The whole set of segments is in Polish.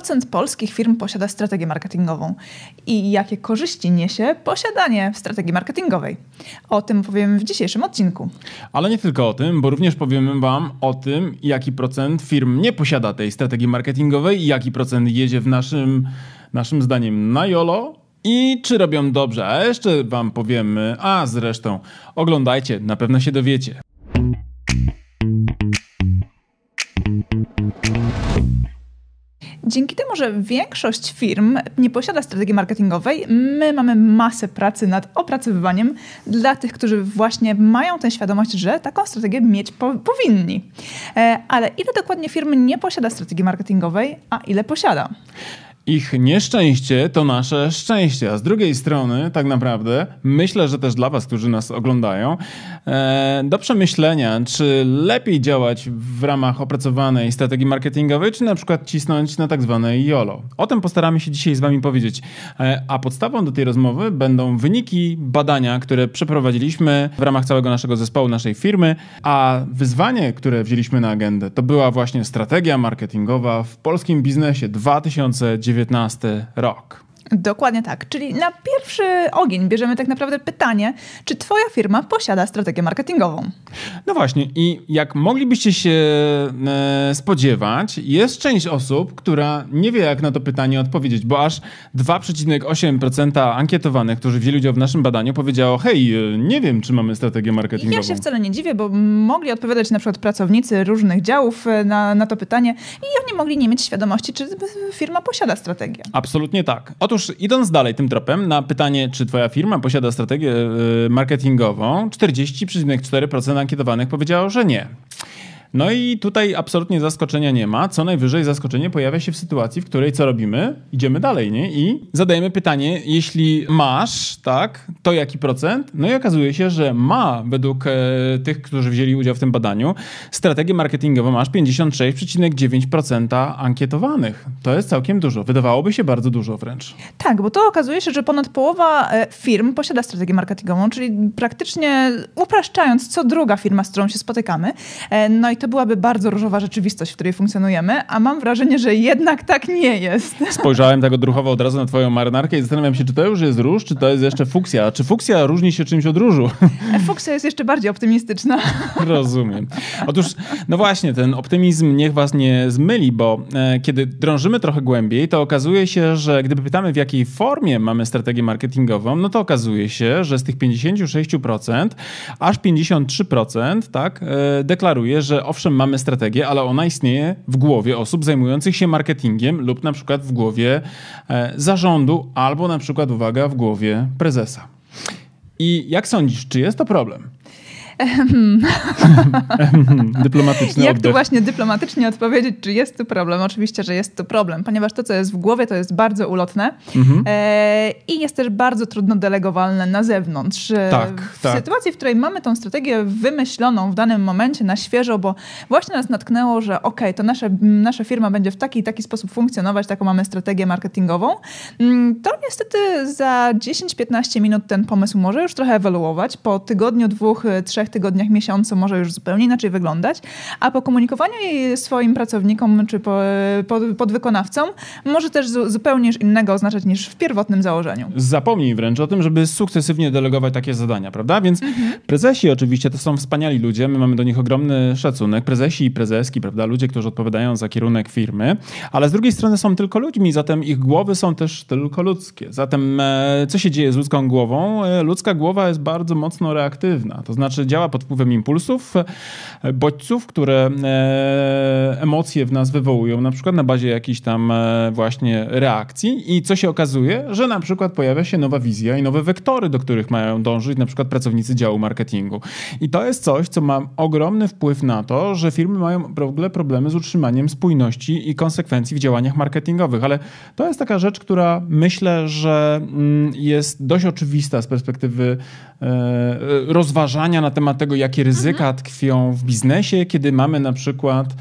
procent polskich firm posiada strategię marketingową i jakie korzyści niesie posiadanie strategii marketingowej. O tym powiemy w dzisiejszym odcinku. Ale nie tylko o tym, bo również powiemy Wam o tym, jaki procent firm nie posiada tej strategii marketingowej i jaki procent jedzie w naszym, naszym zdaniem na YOLO, i czy robią dobrze. A jeszcze Wam powiemy, a zresztą oglądajcie, na pewno się dowiecie. Dzięki temu, że większość firm nie posiada strategii marketingowej, my mamy masę pracy nad opracowywaniem dla tych, którzy właśnie mają tę świadomość, że taką strategię mieć po powinni. E, ale ile dokładnie firm nie posiada strategii marketingowej, a ile posiada? Ich nieszczęście to nasze szczęście. A z drugiej strony, tak naprawdę, myślę, że też dla Was, którzy nas oglądają, e, do przemyślenia, czy lepiej działać w ramach opracowanej strategii marketingowej, czy na przykład cisnąć na tak zwane YOLO. O tym postaramy się dzisiaj z Wami powiedzieć. E, a podstawą do tej rozmowy będą wyniki badania, które przeprowadziliśmy w ramach całego naszego zespołu, naszej firmy, a wyzwanie, które wzięliśmy na agendę, to była właśnie strategia marketingowa w polskim biznesie 2019 2019 rok. Dokładnie tak. Czyli na pierwszy ogień bierzemy tak naprawdę pytanie, czy Twoja firma posiada strategię marketingową? No właśnie, i jak moglibyście się e, spodziewać, jest część osób, która nie wie, jak na to pytanie odpowiedzieć, bo aż 2,8% ankietowanych, którzy wzięli udział w naszym badaniu, powiedziało: Hej, e, nie wiem, czy mamy strategię marketingową. Ja się wcale nie dziwię, bo mogli odpowiadać na przykład pracownicy różnych działów e, na, na to pytanie i oni mogli nie mieć świadomości, czy firma posiada strategię. Absolutnie tak. Otóż Idąc dalej tym tropem, na pytanie, czy twoja firma posiada strategię y, marketingową, 40,4% ankietowanych powiedziało, że nie. No i tutaj absolutnie zaskoczenia nie ma. Co najwyżej zaskoczenie pojawia się w sytuacji, w której co robimy? Idziemy dalej, nie? I zadajemy pytanie, jeśli masz, tak, to jaki procent? No i okazuje się, że ma według e, tych, którzy wzięli udział w tym badaniu, strategię marketingową masz 56,9% ankietowanych. To jest całkiem dużo. Wydawałoby się bardzo dużo wręcz. Tak, bo to okazuje się, że ponad połowa e, firm posiada strategię marketingową, czyli praktycznie upraszczając, co druga firma, z którą się spotykamy. E, no i to byłaby bardzo różowa rzeczywistość, w której funkcjonujemy, a mam wrażenie, że jednak tak nie jest. Spojrzałem tak odruchowo od razu na twoją marynarkę i zastanawiam się, czy to już jest róż, czy to jest jeszcze fuksja. Czy fuksja różni się czymś od różu? Fuksja jest jeszcze bardziej optymistyczna. Rozumiem. Otóż, no właśnie, ten optymizm niech was nie zmyli, bo e, kiedy drążymy trochę głębiej, to okazuje się, że gdyby pytamy, w jakiej formie mamy strategię marketingową, no to okazuje się, że z tych 56% aż 53% tak, e, deklaruje, że owszem, mamy strategię, ale ona istnieje w głowie osób zajmujących się marketingiem lub na przykład w głowie e, zarządu albo na przykład, uwaga, w głowie prezesa. I jak sądzisz, czy jest to problem? Dyplomatyczny Jak tu właśnie dyplomatycznie odpowiedzieć, czy jest tu problem? Oczywiście, że jest to problem, ponieważ to, co jest w głowie, to jest bardzo ulotne mhm. e, i jest też bardzo trudno delegowalne na zewnątrz. E, tak, w tak. sytuacji, w której mamy tą strategię wymyśloną w danym momencie na świeżo, bo właśnie nas natknęło, że ok, to nasze, nasza firma będzie w taki i taki sposób funkcjonować, taką mamy strategię marketingową, mm, to niestety za 10-15 minut ten pomysł może już trochę ewoluować. Po tygodniu, dwóch, trzech tygodniach, miesiącu może już zupełnie inaczej wyglądać, a po komunikowaniu jej swoim pracownikom czy po, pod, podwykonawcom może też zupełnie innego oznaczać niż w pierwotnym założeniu. Zapomnij wręcz o tym, żeby sukcesywnie delegować takie zadania, prawda? Więc mhm. prezesi oczywiście to są wspaniali ludzie, my mamy do nich ogromny szacunek, prezesi i prezeski, prawda? Ludzie, którzy odpowiadają za kierunek firmy, ale z drugiej strony są tylko ludźmi, zatem ich głowy są też tylko ludzkie. Zatem e, co się dzieje z ludzką głową? E, ludzka głowa jest bardzo mocno reaktywna, to znaczy działa pod wpływem impulsów, e, bodźców, które e, emocje w nas wywołują, na przykład na bazie jakichś tam e, właśnie reakcji. I co się okazuje, że na przykład pojawia się nowa wizja i nowe wektory, do których mają dążyć na przykład pracownicy działu marketingu. I to jest coś, co ma ogromny wpływ na to, że firmy mają w ogóle problemy z utrzymaniem spójności i konsekwencji w działaniach marketingowych, ale to jest taka rzecz, która myślę, że mm, jest dość oczywista z perspektywy rozważania na temat tego, jakie ryzyka tkwią w biznesie, kiedy mamy na przykład e,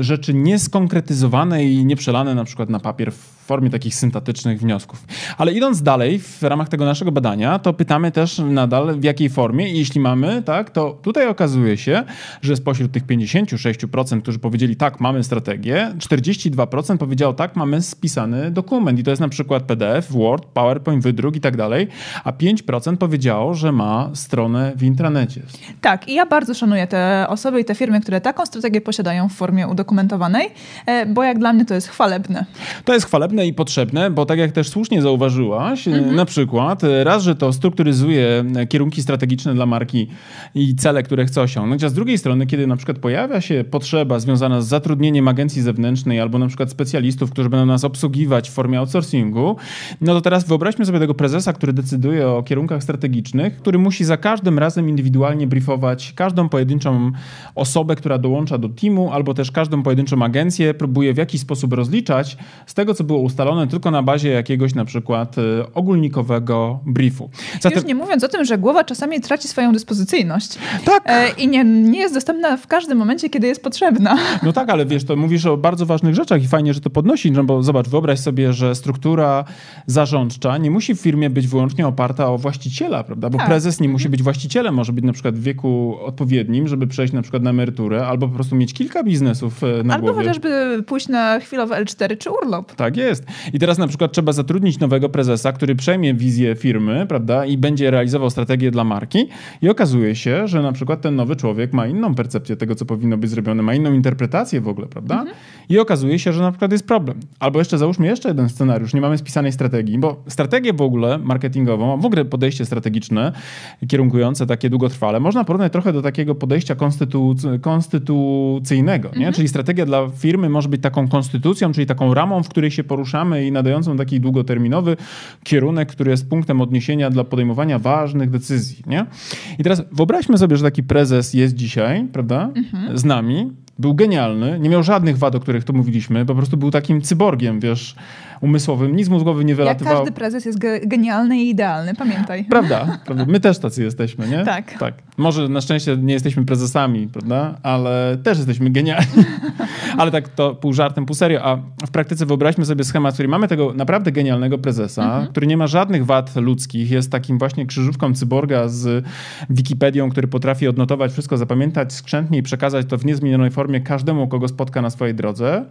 rzeczy nieskonkretyzowane i nieprzelane na przykład na papier w formie takich syntetycznych wniosków. Ale idąc dalej w ramach tego naszego badania, to pytamy też nadal w jakiej formie i jeśli mamy, tak, to tutaj okazuje się, że spośród tych 56%, którzy powiedzieli tak, mamy strategię, 42% powiedziało tak, mamy spisany dokument i to jest na przykład PDF, Word, PowerPoint, wydruk i tak dalej, a 5% powiedziało, że ma stronę w intranecie. Tak, i ja bardzo szanuję te osoby i te firmy, które taką strategię posiadają w formie udokumentowanej, e, bo jak dla mnie to jest chwalebne. To jest chwalebne i potrzebne, bo tak jak też słusznie zauważyłaś, mhm. na przykład raz, że to strukturyzuje kierunki strategiczne dla marki i cele, które chce osiągnąć, a z drugiej strony, kiedy na przykład pojawia się potrzeba związana z zatrudnieniem agencji zewnętrznej albo na przykład specjalistów, którzy będą nas obsługiwać w formie outsourcingu, no to teraz wyobraźmy sobie tego prezesa, który decyduje o kierunkach strategicznych, który musi za każdym razem indywidualnie briefować każdą pojedynczą osobę, która dołącza do teamu, albo też każdą pojedynczą agencję, próbuje w jakiś sposób rozliczać z tego, co było ustalone tylko na bazie jakiegoś na przykład e, ogólnikowego briefu. Zatem... Już nie mówiąc o tym, że głowa czasami traci swoją dyspozycyjność. Tak. E, I nie, nie jest dostępna w każdym momencie, kiedy jest potrzebna. No tak, ale wiesz, to mówisz o bardzo ważnych rzeczach i fajnie, że to podnosi, no bo zobacz, wyobraź sobie, że struktura zarządcza nie musi w firmie być wyłącznie oparta o właściciela, prawda? Bo tak. prezes nie musi być właścicielem, może być na przykład w wieku odpowiednim, żeby przejść na przykład na emeryturę, albo po prostu mieć kilka biznesów e, na albo głowie. Chociażby pójść na chwilowe L4 czy urlop. Tak jest. I teraz na przykład trzeba zatrudnić nowego prezesa, który przejmie wizję firmy, prawda, i będzie realizował strategię dla marki i okazuje się, że na przykład ten nowy człowiek ma inną percepcję tego, co powinno być zrobione, ma inną interpretację w ogóle, prawda? Mhm. I okazuje się, że na przykład jest problem. Albo jeszcze załóżmy jeszcze jeden scenariusz, nie mamy spisanej strategii, bo strategię w ogóle marketingową, w ogóle podejście strategiczne, kierunkujące takie długotrwale, można porównać trochę do takiego podejścia konstytu konstytucyjnego, nie? Mhm. Czyli strategia dla firmy może być taką konstytucją, czyli taką ramą, w której się poruszamy i nadającą taki długoterminowy kierunek, który jest punktem odniesienia dla podejmowania ważnych decyzji, nie? I teraz wyobraźmy sobie, że taki prezes jest dzisiaj, prawda, mhm. z nami, był genialny, nie miał żadnych wad, o których tu mówiliśmy, po prostu był takim cyborgiem, wiesz, umysłowym, nic głowy nie wylatywało. Jak każdy prezes jest ge genialny i idealny, pamiętaj. Prawda, prawda, my też tacy jesteśmy, nie? Tak. tak. Może na szczęście nie jesteśmy prezesami, prawda, ale też jesteśmy genialni. ale tak to pół żartem, pół serio, a w praktyce wyobraźmy sobie schemat, w którym mamy tego naprawdę genialnego prezesa, mhm. który nie ma żadnych wad ludzkich, jest takim właśnie krzyżówką cyborga z Wikipedią, który potrafi odnotować wszystko, zapamiętać skrzętnie i przekazać to w niezmienionej formie każdemu, kogo spotka na swojej drodze.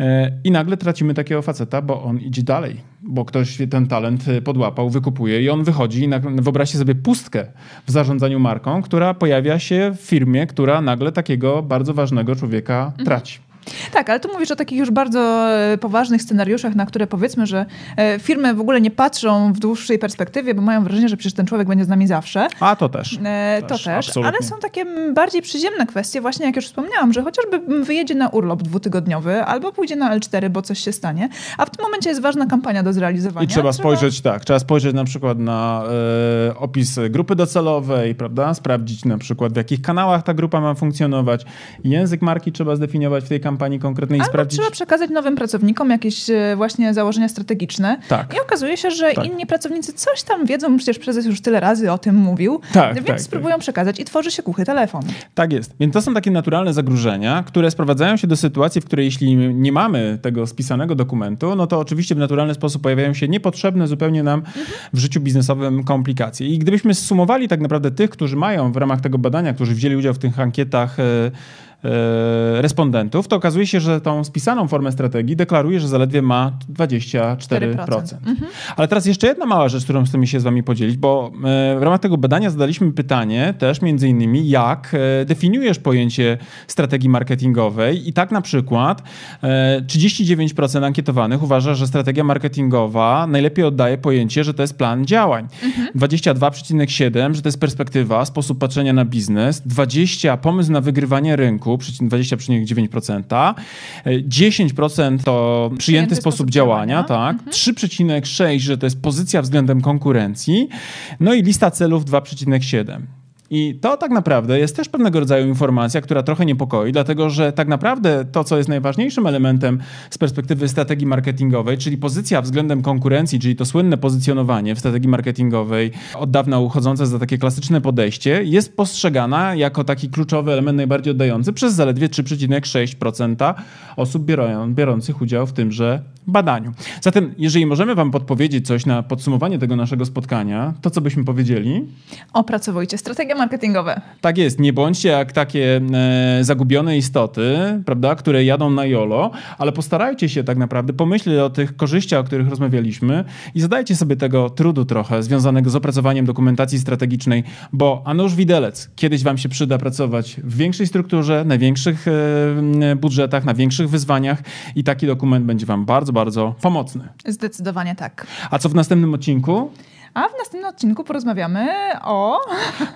E, I nagle tracimy takiego faceta, bo on idzie dalej, bo ktoś ten talent e, podłapał, wykupuje i on wychodzi i wyobraźcie sobie pustkę w zarządzaniu marką, która pojawia się w firmie, która nagle takiego bardzo ważnego człowieka mhm. traci. Tak, ale tu mówisz o takich już bardzo e, poważnych scenariuszach, na które powiedzmy, że e, firmy w ogóle nie patrzą w dłuższej perspektywie, bo mają wrażenie, że przecież ten człowiek będzie z nami zawsze. A to też. E, to też, też ale są takie bardziej przyziemne kwestie, właśnie jak już wspomniałam, że chociażby wyjedzie na urlop dwutygodniowy albo pójdzie na L4, bo coś się stanie, a w tym momencie jest ważna kampania do zrealizowania. I trzeba, trzeba... spojrzeć, tak, trzeba spojrzeć na przykład na e, opis grupy docelowej, prawda, sprawdzić na przykład w jakich kanałach ta grupa ma funkcjonować, język marki trzeba zdefiniować w tej kampanii, kampanii konkretnej Albo sprawdzić. trzeba przekazać nowym pracownikom jakieś e, właśnie założenia strategiczne. Tak. I okazuje się, że tak. inni pracownicy coś tam wiedzą, przecież prezes już tyle razy o tym mówił, tak, więc tak, spróbują tak. przekazać i tworzy się kuchy telefon. Tak jest. Więc to są takie naturalne zagrożenia, które sprowadzają się do sytuacji, w której jeśli nie mamy tego spisanego dokumentu, no to oczywiście w naturalny sposób pojawiają się niepotrzebne zupełnie nam mhm. w życiu biznesowym komplikacje. I gdybyśmy zsumowali tak naprawdę tych, którzy mają w ramach tego badania, którzy wzięli udział w tych ankietach, E, respondentów, to okazuje się, że tą spisaną formę strategii deklaruje, że zaledwie ma 24%. 4%. Mhm. Ale teraz jeszcze jedna mała rzecz, którą chcemy się z wami podzielić, bo e, w ramach tego badania zadaliśmy pytanie też między innymi, jak e, definiujesz pojęcie strategii marketingowej i tak na przykład 39% ankietowanych uważa, że strategia marketingowa najlepiej oddaje pojęcie, że to jest plan działań. Mhm. 22,7%, że to jest perspektywa, sposób patrzenia na biznes, 20% pomysł na wygrywanie rynku, 20,9%. 10% to przyjęty, przyjęty sposób, sposób, działania, działania. tak. Mhm. 3,6, że to jest pozycja względem konkurencji. No i lista celów 2,7. I to tak naprawdę jest też pewnego rodzaju informacja, która trochę niepokoi, dlatego że tak naprawdę to, co jest najważniejszym elementem z perspektywy strategii marketingowej, czyli pozycja względem konkurencji, czyli to słynne pozycjonowanie w strategii marketingowej, od dawna uchodzące za takie klasyczne podejście, jest postrzegana jako taki kluczowy element najbardziej oddający przez zaledwie 3,6% osób biorących udział w tymże badaniu. Zatem, jeżeli możemy Wam podpowiedzieć coś na podsumowanie tego naszego spotkania, to co byśmy powiedzieli? Opracowujcie strategie marketingowe. Tak jest, nie bądźcie jak takie e, zagubione istoty, prawda, które jadą na jolo, ale postarajcie się tak naprawdę pomyśleć o tych korzyściach, o których rozmawialiśmy i zadajcie sobie tego trudu trochę związanego z opracowaniem dokumentacji strategicznej, bo a widelec, kiedyś Wam się przyda pracować w większej strukturze, na większych e, budżetach, na większych wyzwaniach i taki dokument będzie Wam bardzo, bardzo pomocny. Zdecydowanie tak. A co w następnym odcinku? A w następnym odcinku porozmawiamy o.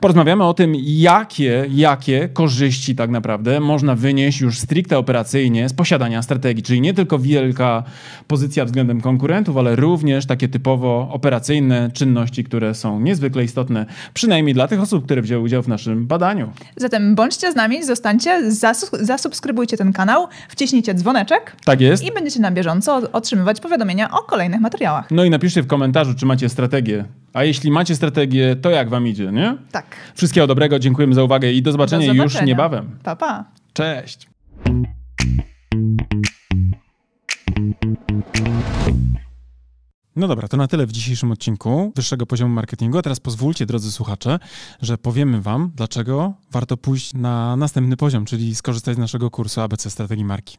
Porozmawiamy o tym, jakie, jakie korzyści tak naprawdę można wynieść już stricte operacyjnie z posiadania strategii. Czyli nie tylko wielka pozycja względem konkurentów, ale również takie typowo operacyjne czynności, które są niezwykle istotne, przynajmniej dla tych osób, które wzięły udział w naszym badaniu. Zatem bądźcie z nami, zostańcie, zasubskrybujcie ten kanał, wciśnijcie dzwoneczek. Tak jest. I będziecie na bieżąco otrzymywać powiadomienia o kolejnych materiałach. No i napiszcie w komentarzu, czy macie strategię a jeśli macie strategię, to jak wam idzie, nie? Tak. Wszystkiego dobrego, dziękujemy za uwagę i do zobaczenia, do zobaczenia. już niebawem. Pa, pa. Cześć. No dobra, to na tyle w dzisiejszym odcinku wyższego poziomu marketingu. A teraz pozwólcie, drodzy słuchacze, że powiemy Wam, dlaczego warto pójść na następny poziom, czyli skorzystać z naszego kursu ABC Strategii Marki.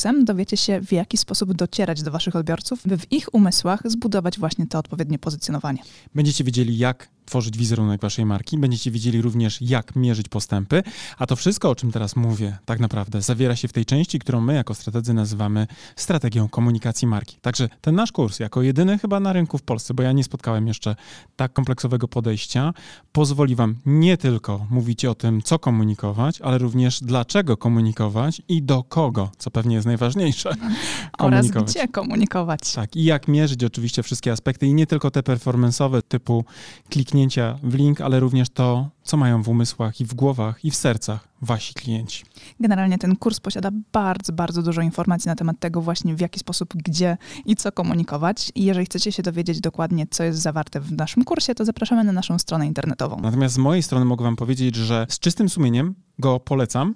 kursem dowiecie się, w jaki sposób docierać do Waszych odbiorców, by w ich umysłach zbudować właśnie to odpowiednie pozycjonowanie. Będziecie wiedzieli, jak tworzyć wizerunek waszej marki, będziecie wiedzieli również, jak mierzyć postępy, a to wszystko, o czym teraz mówię, tak naprawdę zawiera się w tej części, którą my jako strategzy nazywamy strategią komunikacji marki. Także ten nasz kurs, jako jedyny chyba na rynku w Polsce, bo ja nie spotkałem jeszcze tak kompleksowego podejścia, pozwoli wam nie tylko mówić o tym, co komunikować, ale również dlaczego komunikować i do kogo, co pewnie jest najważniejsze. Oraz gdzie komunikować. Tak, i jak mierzyć oczywiście wszystkie aspekty i nie tylko te performance'owe typu kliknięcia w link, ale również to, co mają w umysłach i w głowach i w sercach wasi klienci. Generalnie ten kurs posiada bardzo, bardzo dużo informacji na temat tego właśnie w jaki sposób, gdzie i co komunikować. I jeżeli chcecie się dowiedzieć dokładnie, co jest zawarte w naszym kursie, to zapraszamy na naszą stronę internetową. Natomiast z mojej strony mogę wam powiedzieć, że z czystym sumieniem go polecam